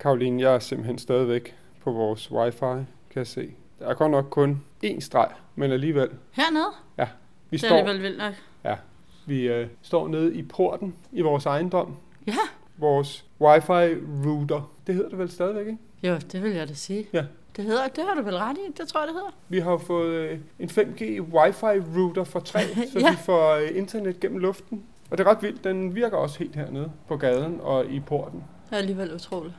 Karoline, jeg er simpelthen stadigvæk på vores wifi, kan jeg se. Der er godt nok kun én streg, men alligevel. Hernede? Ja, vi Det er står, alligevel vildt nok. ja, vi øh, står nede i porten i vores ejendom. Ja. Vores wifi router, det hedder det vel stadigvæk, ikke? Jo, det vil jeg da sige. Ja. Det hedder, det har du vel ret i, det tror jeg, det hedder. Vi har fået øh, en 5G wifi router for træ, så Ja. vi får øh, internet gennem luften. Og det er ret vildt, den virker også helt hernede på gaden og i porten. Det er alligevel utroligt.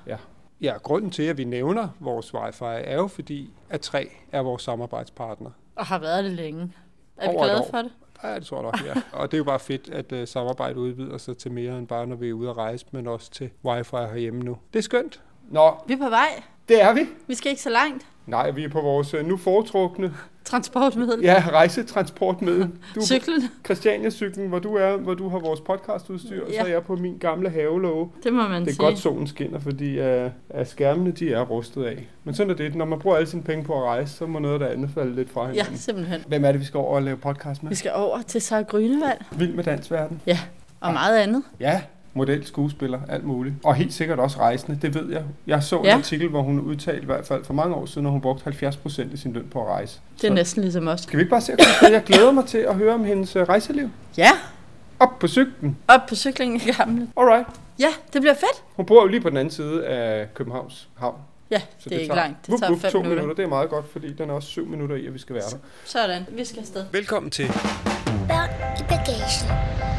Ja, grunden til, at vi nævner vores wifi, er jo fordi, at 3 er vores samarbejdspartner. Og har været det længe. Er vi Over et glade for det? Ja, det tror jeg nok, ja. Og det er jo bare fedt, at uh, samarbejdet udvider sig til mere end bare, når vi er ude at rejse, men også til wifi herhjemme nu. Det er skønt. Nå, Vi er på vej. Det er vi. Vi skal ikke så langt. Nej, vi er på vores uh, nu foretrukne Transportmiddel. ja, rejsetransportmiddel. Du Cyklen. Christiania-cyklen, hvor du er, hvor du har vores podcastudstyr, og så Ja. er jeg på min gamle havelåge. Det må man Det er sige. godt, solen skinner, fordi uh, at skærmene de er rustet af. Men sådan er det. Når man bruger alle sine penge på at rejse, så må noget af det andet falde lidt fra Ja, hinanden. simpelthen. Hvem er det, vi skal over og lave podcast med? Vi skal over til Sarah Grønevald Vild med dansverden. og meget andet. Ja, model, skuespiller, alt muligt. Og helt sikkert også rejsende, det ved jeg. Jeg så en Ja. artikel, hvor hun udtalte i hvert fald for mange år siden, at hun brugte 70% af sin løn på at rejse. Det er Så næsten ligesom os. Skal vi ikke bare se at? Jeg glæder mig til at høre om hendes øh, rejseliv. Ja, Op på cyklen. op på cyklingen i gamle. Alright. Ja, det bliver fedt. Hun bor jo lige på den anden side af Københavns Havn. Ja, Så det er ikke langt. Det Vup, tager vup, fem to minutter. minutter. Det er meget godt, fordi den er også syv minutter i, at vi skal være der. Sådan, vi skal afsted. Velkommen til, Børn i bagagen.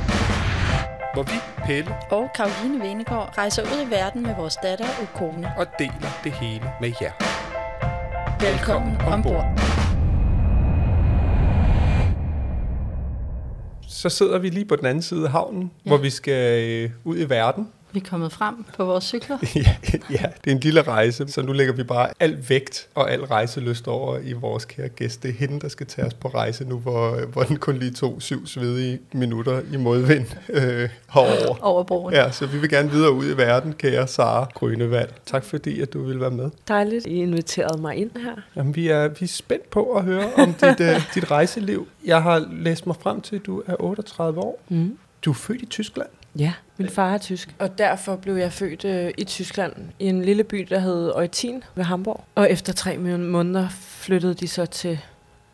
Hvor vi, Pelle, Og Karoline Venegård rejser ud i verden med vores datter og kone. og deler det hele med jer. Velkommen ombord. Så sidder vi lige på den anden side af havnen, ja. hvor vi skal øh, ud i verden. Vi er kommet frem på vores cykler. Ja, ja, det er en lille rejse, så nu lægger vi bare al vægt og al rejselyst over i vores kære gæst. Det er hende, der skal tage os på rejse nu, hvor, hvor den kun lige tog syv svedige minutter i modvind øh, herover. Over broen. Ja, så vi vil gerne videre ud i verden, kære Sara Grønevald. Tak fordi, at du vil være med. Dejligt, I inviterede mig ind her. Jamen, vi er, vi er spændt på at høre om dit, uh, dit rejseliv. Jeg har læst mig frem til, at du er 38 år. Mm. Du er født i Tyskland. Ja, min far er tysk. Og derfor blev jeg født øh, i Tyskland, i en lille by, der hed Eutin ved Hamburg. Og efter tre må- måneder flyttede de så til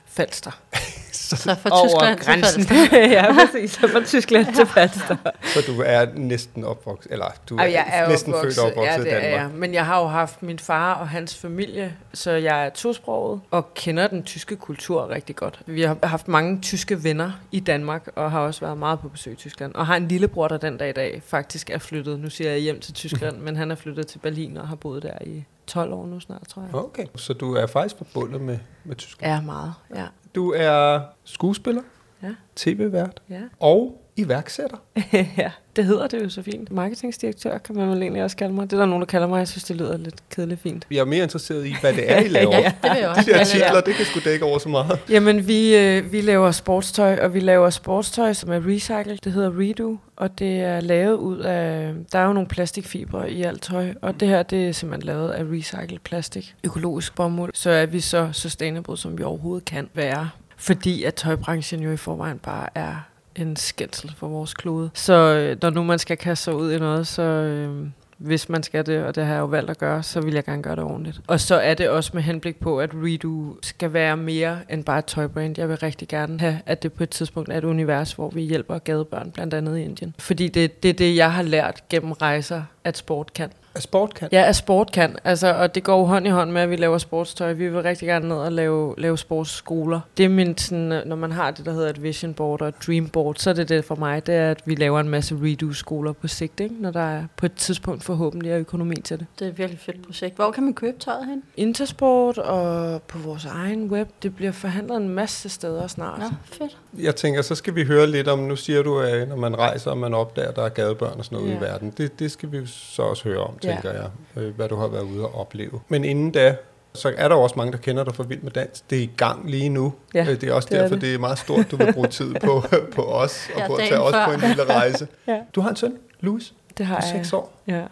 Falster. Så, Så fra Tyskland til Falster. ja, præcis. Så fra Tyskland til Falster. så du er næsten opvokset, eller du er, jeg er næsten opvokset, født og opvokset ja, i det er Danmark. jeg. Men jeg har jo haft min far og hans familie, så jeg er tosproget og kender den tyske kultur rigtig godt. Vi har haft mange tyske venner i Danmark, og har også været meget på besøg i Tyskland. Og har en lillebror, der den dag i dag faktisk er flyttet. Nu siger jeg hjem til Tyskland, men han er flyttet til Berlin og har boet der i 12 år nu snart, tror jeg. Okay, så du er faktisk forbundet med, med Tyskland. Ja, meget. Ja. Du er skuespiller, Ja. tv-vært Ja. og iværksætter. ja, det hedder det jo så fint. Marketingsdirektør kan man vel egentlig også kalde mig. Det er der nogen, der kalder mig. Jeg synes, det lyder lidt kedeligt fint. Jeg er mere interesseret i, hvad det er, I laver. Ja, det vil jeg også. De der titler, det kan sgu dække over så meget. Jamen, vi, øh, vi laver sportstøj, og vi laver sportstøj, som er recycled. Det hedder Redo, og det er lavet ud af... Der er jo nogle plastikfibre i alt tøj, og det her, det er simpelthen lavet af recycled plastik. Økologisk bomuld. Så er vi så sustainable, som vi overhovedet kan være. Fordi at tøjbranchen jo i forvejen bare er en skændsel for vores klode. Så øh, når nu man skal kaste sig ud i noget, så... Øh, hvis man skal det, og det har jeg jo valgt at gøre, så vil jeg gerne gøre det ordentligt. Og så er det også med henblik på, at Redo skal være mere end bare et tøjbrand. Jeg vil rigtig gerne have, at det på et tidspunkt er et univers, hvor vi hjælper gadebørn, blandt andet i Indien. Fordi det, det er det, jeg har lært gennem rejser, at sport kan. At sport kan? Ja, at sport kan. Altså, og det går hånd i hånd med, at vi laver sportstøj. Vi vil rigtig gerne ned og lave, lave sportsskoler. Det er min, sådan, øh, når man har det, der hedder et vision board og et dream board, så er det det for mig, det er, at vi laver en masse redo-skoler på sigt, ikke? når der er på et tidspunkt forhåbentlig er økonomi til det. Det er et virkelig fedt projekt. Hvor kan man købe tøjet hen? Intersport og på vores egen web. Det bliver forhandlet en masse steder snart. Nå, fedt. Jeg tænker, så skal vi høre lidt om, nu siger du, at når man rejser, og man opdager, at der er gadebørn og sådan noget ja. I verden. Det, det skal vi så også høre om, Ja. tænker jeg, øh, hvad du har været ude og opleve. Men inden da, så er der også mange, der kender dig for Vild med Dans. Det er i gang lige nu. Ja, Øh, det er også det er derfor, det. det er meget stort, du vil bruge tid på, på os, og Ja, på at tage os før. på en lille rejse. Ja. Du har en søn, Louis, Det har jeg. 6 år, Ja.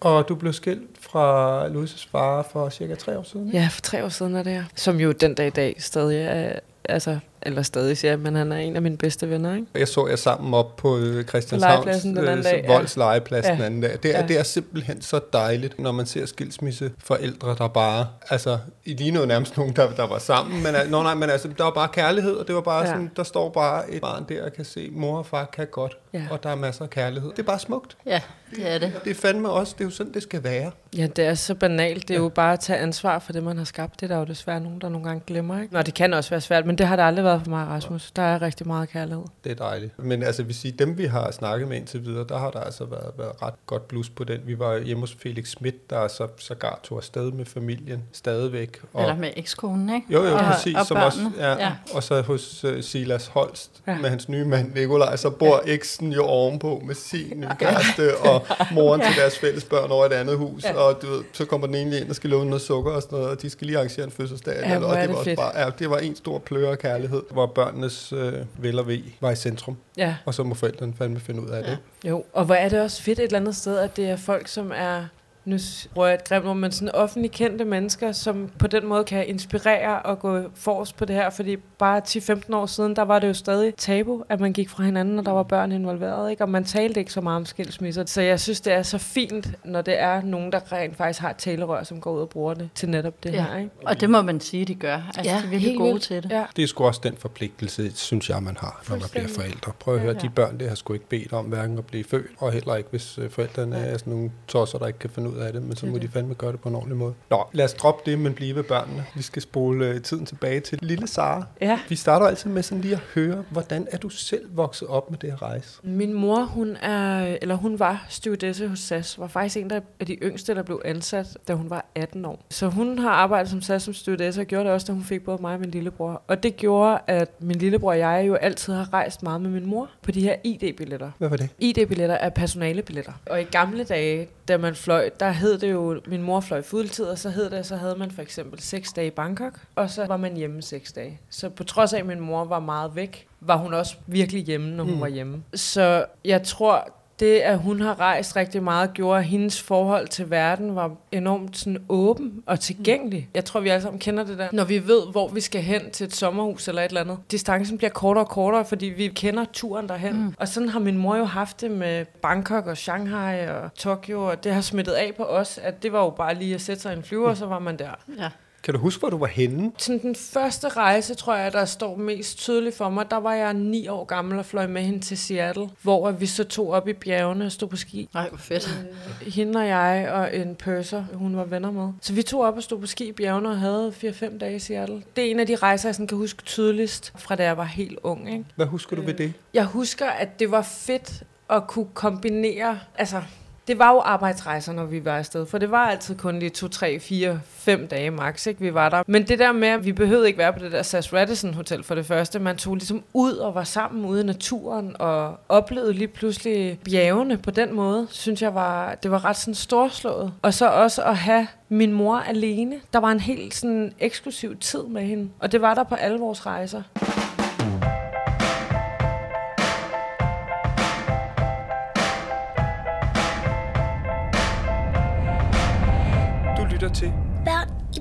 og du blev skilt fra Louis' far for cirka 3 år siden. ikke? ja, for tre år siden er det her. Som jo den dag i dag stadig er, altså, eller stadig siger, men han er en af mine bedste venner, ikke? Jeg så jer sammen op på øh, Christianshavns legepladsen den anden øh, dag, ja. Volds legeplads Ja. den anden dag. Det er, Ja. det er simpelthen så dejligt, når man ser skilsmisseforældre, der bare, altså, I lignede jo nærmest nogen, der, der var sammen, men, al- nå, nej, men altså, der var bare kærlighed, og det var bare Ja. sådan, der står bare et barn der og kan se, mor og far kan godt, Ja. og der er masser af kærlighed. Det er bare smukt. Ja, det er det. Det er fandme også, det er jo sådan, det skal være. Ja, det er så banalt. Det er jo bare at tage ansvar for det, man har skabt. Det er der jo desværre nogen, der nogle gange glemmer. Ikke? Nå, det kan også være svært, men det har det aldrig været for mig, Rasmus. Der er rigtig meget kærlighed. Det er dejligt. Men altså, vi siger, dem vi har snakket med indtil videre, der har der altså været, været ret godt blus på den. Vi var hjemme hos Felix Schmidt, der så sågar tog afsted med familien stadigvæk. Og, Eller med ekskonen, ikke? Jo, jo, og, præcis. Og som også, børnene. ja, ja. Og så hos uh, Silas Holst ja. Ja. med hans nye mand Nikolaj, så bor ja. eksen jo ovenpå med sin nye kæreste og moren ja. til deres fælles børn over et andet hus. Ja. Ja. Og du ved, så kommer den ene lige ind og skal låne noget sukker og sådan noget, og de skal lige arrangere en fødselsdag. Ja, eller, og det, det var også fedt. bare, ja, det var en stor pløre kærlighed, hvor børnenes øh, vel og ved var i centrum. Ja, Og så må forældrene fandme finde ud af Ja. det. jo. Og hvor er det også fedt et eller andet sted, at det er folk, som er nu bruger jeg et grimt ord, men sådan offentlig kendte mennesker, som på den måde kan inspirere og gå forrest på det her, fordi bare 10-15 år siden, der var det jo stadig tabu, at man gik fra hinanden, og der var børn involveret, ikke? og man talte ikke så meget om skilsmisser. Så jeg synes, det er så fint, når det er nogen, der rent faktisk har et talerør, som går ud og bruger det til netop det Ja. her. Ikke? Og det må man sige, de gør. Altså, Ja, de er virkelig helt gode vildt. til det. Ja. Det er sgu også den forpligtelse, synes jeg, man har, når man bliver forældre. Prøv at høre, Ja. de børn, det har sgu ikke bedt om, hverken at blive født, og heller ikke, hvis øh, forældrene er sådan nogle tosser, der ikke kan finde ud af det, men så må det. de fandme gøre det på en ordentlig måde. Nå, lad os droppe det, men blive ved børnene. Vi skal spole øh, tiden tilbage til lille Sara. Ja. Vi starter altid med sådan lige at høre, hvordan er du selv vokset op med det her rejse? Min mor, hun er, eller hun var stewardesse hos SAS, var faktisk en af de yngste, der blev ansat, da hun var 18 år. Så hun har arbejdet som SAS som stewardesse, og gjorde det også, da hun fik både mig og min lillebror. Og det gjorde, at min lillebror og jeg jo altid har rejst meget med min mor på de her ID-billetter. Hvad var det? ID-billetter er personalebilletter. Og i gamle dage, da man fløj, der hed det jo, min mor fløj fuldtid, og så hed det, så havde man for eksempel 6 dage i Bangkok, og så var man hjemme 6 dage. Så på trods af, at min mor var meget væk, var hun også virkelig hjemme, når hun mm. var hjemme. Så jeg tror, det, at hun har rejst rigtig meget, gjorde, at hendes forhold til verden var enormt sådan åben og tilgængelig. Jeg tror, vi alle sammen kender det der. Når vi ved, hvor vi skal hen til et sommerhus eller et eller andet. Distancen bliver kortere og kortere, fordi vi kender turen derhen. Mm. Og sådan har min mor jo haft det med Bangkok og Shanghai og Tokyo, og det har smittet af på os, at det var jo bare lige at sætte sig i en flyver, og så var man der. Ja. Kan du huske, hvor du var henne? Sådan den første rejse, tror jeg, der står mest tydeligt for mig, der var jeg ni år gammel og fløj med hende til Seattle, hvor vi så tog op i bjergene og stod på ski. Nej, hvor fedt. Hende og jeg og en purser, hun var venner med. Så vi tog op og stod på ski i bjergene og havde 4-5 dage i Seattle. Det er en af de rejser, jeg sådan kan huske tydeligst fra da jeg var helt ung. Ikke? Hvad husker du ved det? Jeg husker, at det var fedt at kunne kombinere... Altså, det var jo arbejdsrejser, når vi var afsted, for det var altid kun lige 2, 3, 4, 5 dage max, ikke? vi var der. Men det der med, at vi behøvede ikke være på det der SAS Radisson Hotel for det første. Man tog ligesom ud og var sammen ude i naturen og oplevede lige pludselig bjergene på den måde, synes jeg var, det var ret sådan storslået. Og så også at have min mor alene. Der var en helt sådan eksklusiv tid med hende, og det var der på alle vores rejser.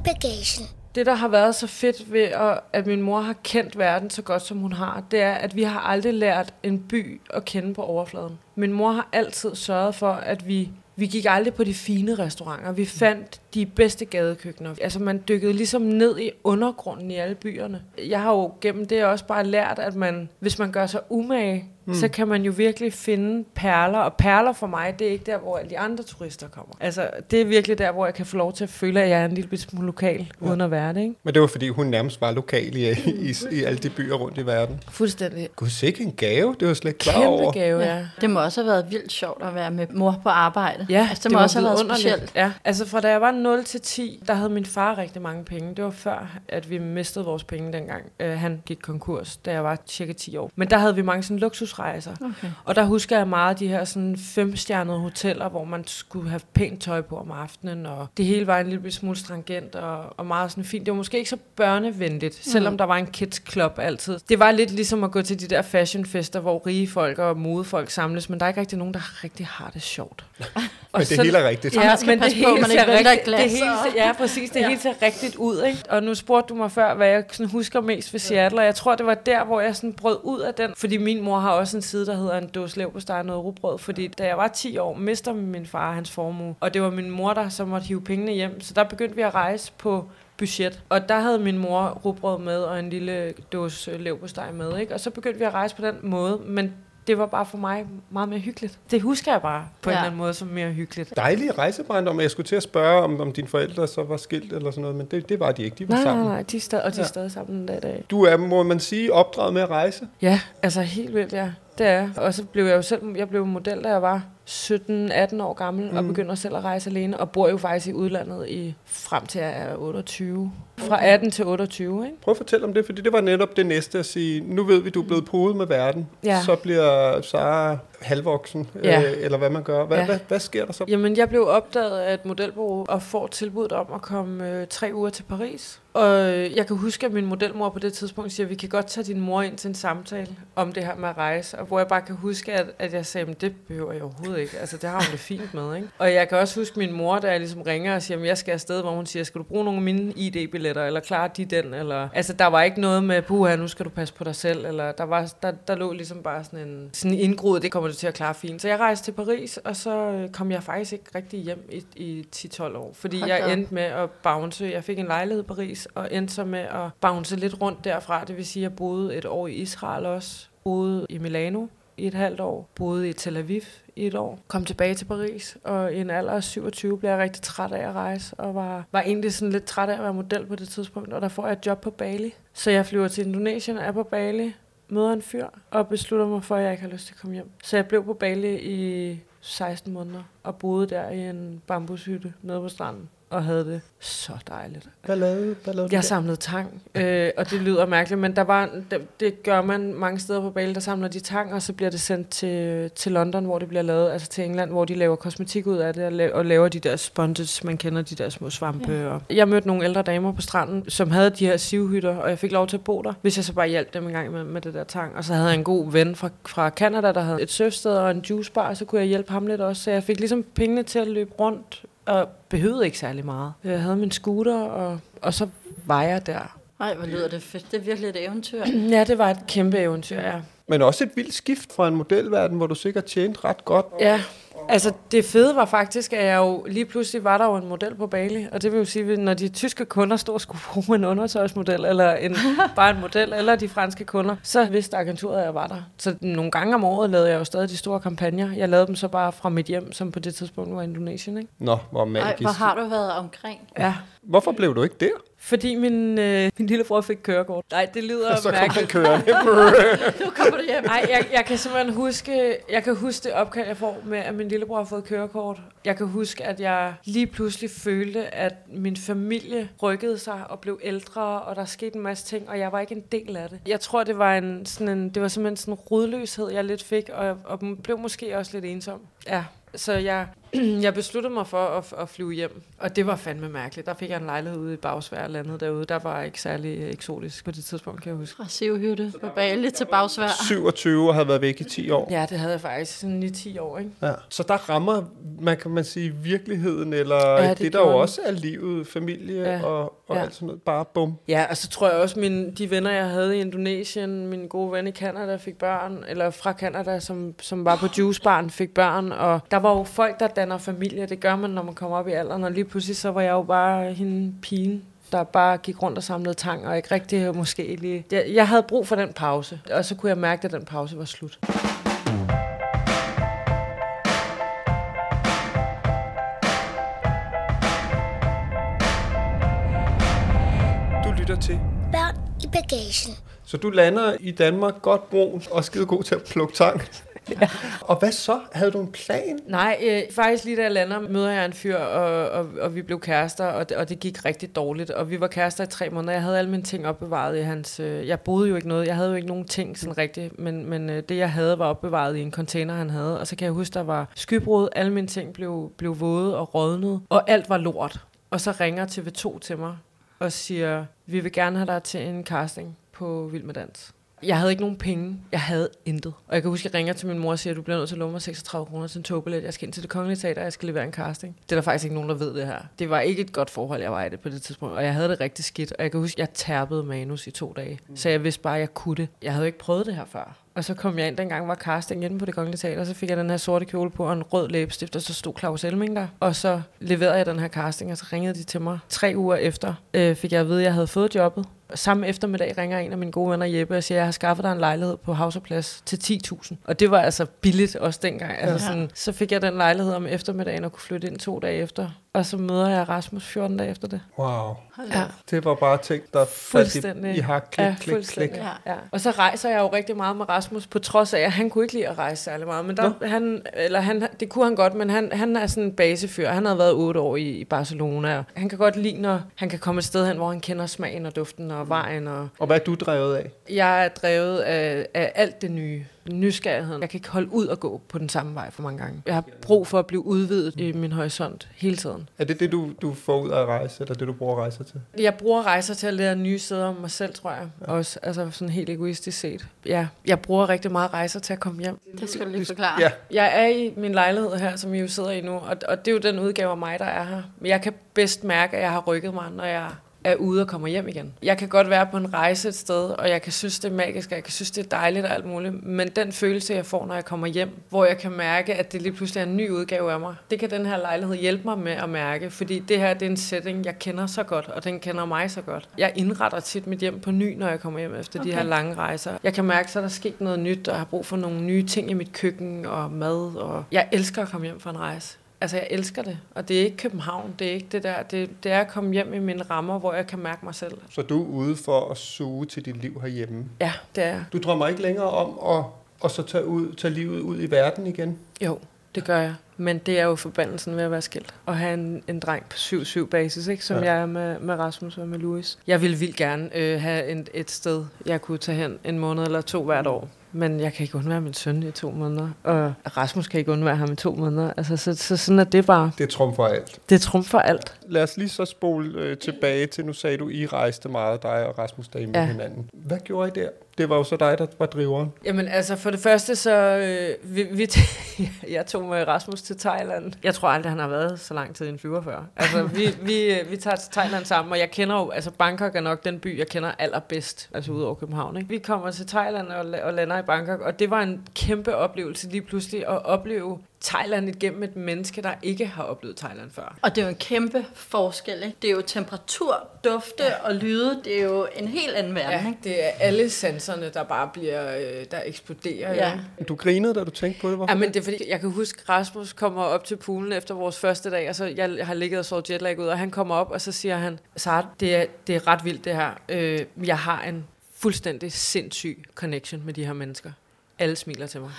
Bagagen. Det, der har været så fedt ved, at, at min mor har kendt verden så godt, som hun har, det er, at vi har aldrig lært en by at kende på overfladen. Min mor har altid sørget for, at vi, vi gik aldrig på de fine restauranter. Vi fandt de bedste gadekøkkener. Altså man dykkede ligesom ned i undergrunden i alle byerne. Jeg har jo gennem det også bare lært, at man, hvis man gør sig umage, mm. så kan man jo virkelig finde perler. Og perler for mig, det er ikke der, hvor alle de andre turister kommer. Altså det er virkelig der, hvor jeg kan få lov til at føle, at jeg er en lille smule lokal, ja. uden at være det. Ikke? Men det var fordi, hun nærmest var lokal i, i, i alle de byer rundt i verden. Fuldstændig. Gud, sikke en gave. Det var slet ikke klar Kæmpe over. gave, ja. Det må også have været vildt sjovt at være med mor på arbejde. Ja, altså, det, må var også have været vidunderligt. specielt. Ja, altså fra da jeg var 0 til 10, der havde min far rigtig mange penge. Det var før, at vi mistede vores penge dengang. Uh, han gik konkurs, da jeg var cirka 10 år. Men der havde vi mange sådan luksusrejser. Okay. Og der husker jeg meget de her sådan femstjernede hoteller, hvor man skulle have pænt tøj på om aftenen, og det hele var en lille smule strangent og, og meget sådan fint. Det var måske ikke så børnevenligt, selvom der var en kids club altid. Det var lidt ligesom at gå til de der fashionfester, hvor rige folk og modefolk samles, men der er ikke rigtig nogen, der rigtig har det sjovt. Men det hele er rigtigt. man skal passe på, man ser ikke vælter et rigtigt- glas, Det hele, og- ja, præcis. Det Ja. hele ser rigtigt ud, ikke? Og nu spurgte du mig før, hvad jeg sådan husker mest ved Seattle, og jeg tror, det var der, hvor jeg sådan brød ud af den. Fordi min mor har også en side, der hedder en dåse leverpostej og noget rugbrød. Fordi da jeg var 10 år, mister min far hans formue. Og det var min mor, der så måtte hive pengene hjem. Så der begyndte vi at rejse på budget. Og der havde min mor rugbrød med og en lille dåse leverpostej med. Ikke? Og så begyndte vi at rejse på den måde. Men det var bare for mig meget mere hyggeligt. Det husker jeg bare på ja. en eller anden måde som mere hyggeligt. Dejlige rejsebarndom. Jeg skulle til at spørge, om, om dine forældre så var skilt eller sådan noget, men det, det var de ikke. De var Nej, nej, sammen. nej, de er stadig, og de Ja. stadig sammen den dag i dag. Du er, må man sige, opdraget med at rejse. Ja, altså helt vildt, ja. Det er. Og så blev jeg jo selv, jeg blev model, da jeg var 17-18 år gammel, mm. og begyndte selv at rejse alene, og bor jo faktisk i udlandet i frem til jeg er 28. Fra 18 til 28, ikke? Prøv at fortælle om det, fordi det var netop det næste at sige, nu ved vi, du er blevet podet med verden. Ja. Så bliver Sara halvvoksen, Ja. øh, eller hvad man gør. Hvad, Ja. hvad, hvad sker der så? Jamen, jeg blev opdaget af et modelbureau og får tilbuddet om at komme øh, tre uger til Paris. Og øh, jeg kan huske, at min modelmor på det tidspunkt siger, at vi kan godt tage din mor ind til en samtale om det her med at rejse. Og hvor jeg bare kan huske, at, at jeg sagde, at det behøver jeg overhovedet ikke. Altså, det har hun det fint med, ikke? Og jeg kan også huske min mor, jeg ligesom ringer og siger, at jeg skal afsted, hvor hun siger, skal du bruge nogle af mine ID-billetter, eller klarer de den? Eller, altså, der var ikke noget med, puha, nu skal du passe på dig selv. Eller der, var, der, der lå ligesom bare sådan en sådan indgroet, det kommer du til at klare fint. Så jeg rejste til Paris, og så øh, kom jeg faktisk ikke rigtig hjem i, i 10-12 år. Fordi Hold jeg endte med at bounce. Jeg fik en lejlighed i Paris, og endte så med at bounce lidt rundt derfra. Det vil sige, at jeg boede et år i Israel også. Boede i Milano i et halvt år. Boede i Tel Aviv i et år. Kom tilbage til Paris, og i en alder af 27 blev jeg rigtig træt af at rejse, og var, var egentlig sådan lidt træt af at være model på det tidspunkt, og der får jeg et job på Bali. Så jeg flyver til Indonesien, er på Bali, møder en fyr, og beslutter mig for, at jeg ikke har lyst til at komme hjem. Så jeg blev på Bali i 16 måneder, og boede der i en bambushytte nede på stranden, og havde det så dejligt. Hvad lavede, hvad lavede Jeg samlede tang, øh, og det lyder mærkeligt, men der var, det, det gør man mange steder på Bali, der samler de tang, og så bliver det sendt til, til London, hvor det bliver lavet, altså til England, hvor de laver kosmetik ud af det, og laver, og laver de der sponges, man kender de der små svampe. Ja. Og jeg mødte nogle ældre damer på stranden, som havde de her sivhytter, og jeg fik lov til at bo der, hvis jeg så bare hjalp dem en gang med, med det der tang. Og så havde jeg en god ven fra, fra Canada, der havde et surfsted og en juicebar, så kunne jeg hjælpe ham lidt også, så jeg fik ligesom pengene til at løbe rundt, og behøvede ikke særlig meget. Jeg havde min scooter, og, og så var jeg der. Nej, hvor lyder det fedt. Det er virkelig et eventyr. Ja, det var et kæmpe eventyr, ja. Men også et vildt skift fra en modelverden, hvor du sikkert tjente ret godt. Ja, altså det fede var faktisk, at jeg jo lige pludselig var der jo en model på Bali, og det vil jo sige, at når de tyske kunder stod og skulle bruge en undertøjsmodel, eller en, bare en model, eller de franske kunder, så vidste agenturet, at jeg var der. Så nogle gange om året lavede jeg jo stadig de store kampagner. Jeg lavede dem så bare fra mit hjem, som på det tidspunkt var Indonesien, ikke? Nå, hvor magisk. hvor har du været omkring? Ja. Hvorfor blev du ikke der? Fordi min, øh, min lillebror fik kørekort. Nej, det lyder Så kom han mærkeligt. kørende. Nu kommer du hjem. Nej, jeg, jeg kan simpelthen huske, jeg kan huske det opkald, jeg får med, at min lillebror har fået kørekort. Jeg kan huske, at jeg lige pludselig følte, at min familie rykkede sig og blev ældre, og der skete en masse ting, og jeg var ikke en del af det. Jeg tror, det var, en, sådan en, det var simpelthen sådan en rodløshed, jeg lidt fik, og, og blev måske også lidt ensom. Ja, så jeg, jeg besluttede mig for at, at flyve hjem, og det var fandme mærkeligt. Der fik jeg en lejlighed ude i Bagsvær landet derude. Der var ikke særlig eksotisk på det tidspunkt, kan jeg huske. Fra Sivhytte på Bali til Bagsvær. 27 og havde været væk i 10 år. Ja, det havde jeg faktisk sådan i 10 år, ikke? Ja. Så der rammer, man kan man sige, virkeligheden, eller Ja, det det, der jo også er livet, familie Ja. og, og Ja. alt sådan noget. Bare bum. Ja, og så tror jeg også, mine, de venner, jeg havde i Indonesien, min gode ven i Canada fik børn, eller fra Canada, som, som var på juicebarn, fik børn, og der var jo folk, der danner familie, det gør man, når man kommer op i alderen, og lige pludselig så var jeg jo bare hende pigen, der bare gik rundt og samlede tang, og ikke rigtig måske lige... Jeg, jeg havde brug for den pause, og så kunne jeg mærke, at den pause var slut. Du lytter til. Børn i bagagen. Så du lander i Danmark godt brun og skide god til at plukke tang ja. Og hvad så? Havde du en plan? Nej, øh, faktisk lige da jeg lander, møder jeg en fyr, og, og, og vi blev kærester, og det, og det gik rigtig dårligt. Og vi var kærester i tre måneder. Jeg havde alle mine ting opbevaret i hans... Øh, jeg boede jo ikke noget. Jeg havde jo ikke nogen ting sådan rigtigt, men, men øh, det jeg havde var opbevaret i en container, han havde. Og så kan jeg huske, der var skybrud. Alle mine ting blev, blev våde og rådnet, og alt var lort. Og så ringer TV2 til mig og siger, vi vil gerne have dig til en casting på Vild med Dans. Jeg havde ikke nogen penge. Jeg havde intet. Og jeg kan huske, at jeg ringer til min mor og siger, at du bliver nødt til at låne mig 36 kroner til en togbillet. Jeg skal ind til det kongelige teater, og jeg skal levere en casting. Det er der faktisk ikke nogen, der ved det her. Det var ikke et godt forhold, jeg var i det på det tidspunkt. Og jeg havde det rigtig skidt. Og jeg kan huske, at jeg tærpede manus i to dage. Så jeg vidste bare, at jeg kunne det. Jeg havde ikke prøvet det her før. Og så kom jeg ind, dengang var casting inde på det kongelige teater, og så fik jeg den her sorte kjole på og en rød læbestift, og så stod Claus Elming der. Og så leverede jeg den her casting, og så ringede de til mig. Tre uger efter øh, fik jeg at vide, at jeg havde fået jobbet. Samme eftermiddag ringer en af mine gode venner Jeppe og siger, at jeg har skaffet dig en lejlighed på Havserplads til 10.000. Og det var altså billigt også dengang. Altså sådan, så fik jeg den lejlighed om eftermiddagen og kunne flytte ind to dage efter. Og så møder jeg Rasmus 14 dage efter det. Wow. Ja. Det var bare ting, der Fuldstændig. i, i hak, klik, ja, klik, fuldstændig. klik. Ja. Ja. Og så rejser jeg jo rigtig meget med Rasmus, på trods af, at han kunne ikke lide at rejse særlig meget. Men der, han, eller han, det kunne han godt, men han, han er sådan en basefyr. Han har været otte år i, i Barcelona. Og han kan godt lide, når han kan komme et sted hen, hvor han kender smagen og duften og vejen. Og Og hvad er du drevet af? jeg er drevet af, af alt det nye. Nysgerrigheden. Jeg kan ikke holde ud og gå på den samme vej for mange gange. Jeg har brug for at blive udvidet i min horisont hele tiden. Er det det, du, du får ud af at rejse, eller det, du bruger rejser til? Jeg bruger rejser til at lære nye steder om mig selv, tror jeg. Ja. Også altså sådan helt egoistisk set. Ja, jeg bruger rigtig meget rejser til at komme hjem. Det skal du lige forklare. Ja. Jeg er i min lejlighed her, som I jo sidder i nu, og, og det er jo den udgave af mig, der er her. Men jeg kan bedst mærke, at jeg har rykket mig, når jeg er ude og kommer hjem igen. Jeg kan godt være på en rejse et sted, og jeg kan synes, det er magisk, og jeg kan synes, det er dejligt og alt muligt. Men den følelse, jeg får, når jeg kommer hjem, hvor jeg kan mærke, at det lige pludselig er en ny udgave af mig, det kan den her lejlighed hjælpe mig med at mærke. Fordi det her, det er en setting, jeg kender så godt, og den kender mig så godt. Jeg indretter tit mit hjem på ny, når jeg kommer hjem efter okay. de her lange rejser. Jeg kan mærke, er der sket noget nyt, og jeg har brug for nogle nye ting i mit køkken og mad. Og jeg elsker at komme hjem fra en rejse. Altså, jeg elsker det. Og det er ikke København. Det er ikke det der. Det, det er at komme hjem i mine rammer, hvor jeg kan mærke mig selv. Så du er ude for at suge til dit liv herhjemme. Ja, det er. Du drømmer ikke længere om at, at så tage, ud, tage livet ud i verden igen? Jo, det gør jeg. Men det er jo forbandelsen ved at være skilt. Og have en, en dreng på 7-7 basis, ikke? som Ja. ja. jeg er med, med Rasmus og med Louis. Jeg ville vildt gerne øh, have en, et sted, jeg kunne tage hen en måned eller to hvert år. Men jeg kan ikke undvære min søn i to måneder. Og Rasmus kan ikke undvære ham i to måneder. Altså, så, så sådan er det bare. Det trumfer alt. Det trumfer alt. Lad os lige så spole øh, tilbage til, nu sagde du, I rejste meget, dig og Rasmus, der med Ja. hinanden. Hvad gjorde I der? Det var jo så dig, der var driveren. Jamen altså, for det første så, øh, vi, vi jeg tog med Rasmus til Thailand. Jeg tror aldrig, han har været så lang tid i en flyver før. Altså, vi, vi, øh, vi tager til Thailand sammen, og jeg kender jo, altså Bangkok er nok den by, jeg kender allerbedst, altså ud over København. Ikke? Vi kommer til Thailand og, og lander i Bangkok, og det var en kæmpe oplevelse lige pludselig at opleve Thailand igennem et menneske, der ikke har oplevet Thailand før. Og det er jo en kæmpe forskel, ikke? Det er jo temperatur, dufte ja. og lyde. Det er jo en helt anden verden, Ja, ikke? det er alle sanserne, der bare bliver, øh, der eksploderer. Ja. ikke? Du grinede, da du tænkte på det, var? Ja, men det er fordi, jeg kan huske, Rasmus kommer op til poolen efter vores første dag, og så jeg har ligget og sovet jetlag ud, og han kommer op, og så siger han, Sara, det er, det er ret vildt det her. Øh, jeg har en fuldstændig sindssyg connection med de her mennesker. Alle smiler til mig.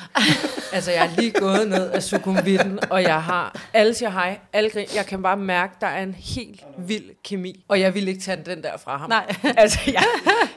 altså, jeg er lige gået ned af sukumvitten, og jeg har, alle siger hej, alle grin. Jeg kan bare mærke, der er en helt vild kemi, og jeg vil ikke tage den der fra ham. Nej. altså, jeg,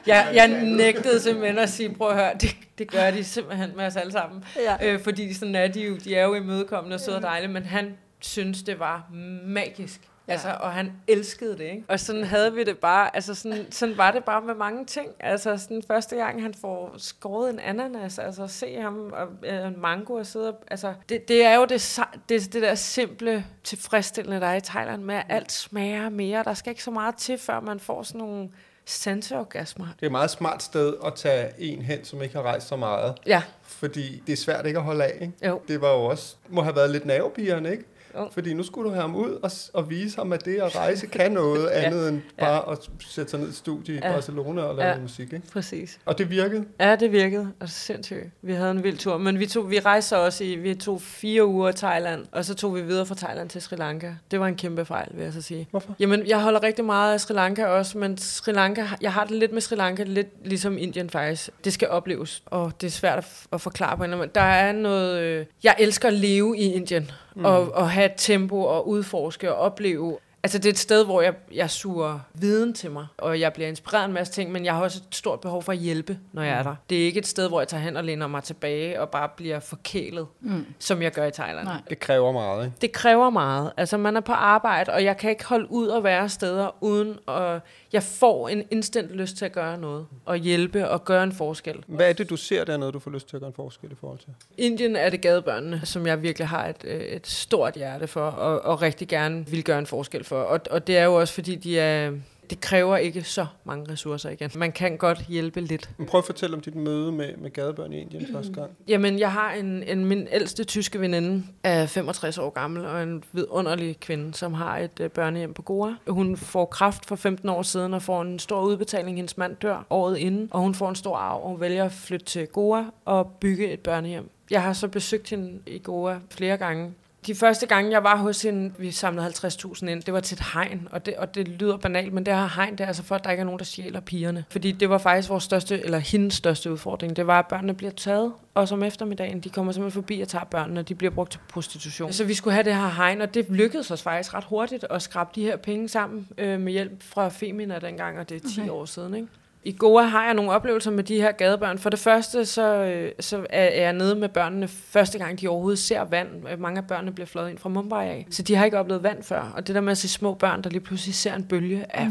jeg, jeg nægtede simpelthen at sige, prøv at høre, det, det gør de simpelthen med os alle sammen. Ja. Øh, fordi sådan er de jo, de er jo imødekommende og søde og dejlige, men han synes, det var magisk Altså, og han elskede det, ikke? Og sådan havde vi det bare, altså sådan, sådan var det bare med mange ting. Altså sådan første gang, han får skåret en ananas, altså at se ham og øh, en mango og sidde og, altså det, det er jo det, det, det der simple tilfredsstillende, der er i Thailand med, at alt smager mere. Der skal ikke så meget til, før man får sådan nogle sanseorgasmer. Det er et meget smart sted at tage en hen, som ikke har rejst så meget. Ja, Fordi det er svært ikke at holde af, ikke? jo. Det var jo også, må have været lidt nervepirrende, ikke? Jo. Fordi nu skulle du have ham ud og, og vise ham, at det at rejse kan noget andet end Ja. bare at sætte sig ned i studie i Ja. Barcelona og lave Ja. musik, ikke? Præcis. Og det virkede. Ja, det virkede. Og sindssygt. Vi havde en vild tur. Men vi, tog, vi rejste så også i, vi tog fire uger i Thailand, og så tog vi videre fra Thailand til Sri Lanka. Det var en kæmpe fejl, vil jeg så sige. Hvorfor? Jamen, jeg holder rigtig meget af Sri Lanka også, men Sri Lanka, jeg har det lidt med Sri Lanka, lidt ligesom Indien faktisk. Det skal opleves, og det er svært at, at forklare på en eller anden måde. Der er noget... Øh, jeg elsker at leve i Indien, mm. og, og have et tempo og udforske og opleve Altså det er et sted, hvor jeg, jeg suger viden til mig, og jeg bliver inspireret af en masse ting, men jeg har også et stort behov for at hjælpe, når jeg er der. Det er ikke et sted, hvor jeg tager hen og læner mig tilbage og bare bliver forkælet, mm. som jeg gør i Thailand. Nej. Det kræver meget, ikke? Det kræver meget. Altså man er på arbejde, og jeg kan ikke holde ud og være steder uden at... Jeg får en instant lyst til at gøre noget, og hjælpe og gøre en forskel. Hvad er det, du ser dernede, du får lyst til at gøre en forskel i forhold til? Indien er det gadebørnene, som jeg virkelig har et, øh, et stort hjerte for, og, og rigtig gerne vil gøre en forskel for. Og, og det er jo også, fordi de er, det kræver ikke så mange ressourcer igen. Man kan godt hjælpe lidt. Men prøv at fortælle om dit møde med, med gadebørn i Indien første gang. Jamen, jeg har en, en min ældste tyske veninde, er 65 år gammel, og en vidunderlig kvinde, som har et øh, børnehjem på Goa. Hun får kraft for 15 år siden og får en stor udbetaling. Hendes mand dør året inden, og hun får en stor arv, og hun vælger at flytte til Goa og bygge et børnehjem. Jeg har så besøgt hende i Goa flere gange. De første gange, jeg var hos hende, vi samlede 50.000 ind, det var til et hegn, og det, og det lyder banalt, men det her hegn, det er altså for, at der ikke er nogen, der stjæler pigerne. Fordi det var faktisk vores største, eller hendes største udfordring, det var, at børnene bliver taget, og som eftermiddagen, de kommer simpelthen forbi og tager børnene, og de bliver brugt til prostitution. Så vi skulle have det her hegn, og det lykkedes os faktisk ret hurtigt at skrabe de her penge sammen øh, med hjælp fra Femina dengang, og det er 10 okay. år siden, ikke? I Goa har jeg nogle oplevelser med de her gadebørn. For det første, så, øh, så er jeg nede med børnene første gang, de overhovedet ser vand. Mange af børnene bliver fløjet ind fra Mumbai af. Så de har ikke oplevet vand før. Og det der med at se små børn, der lige pludselig ser en bølge, er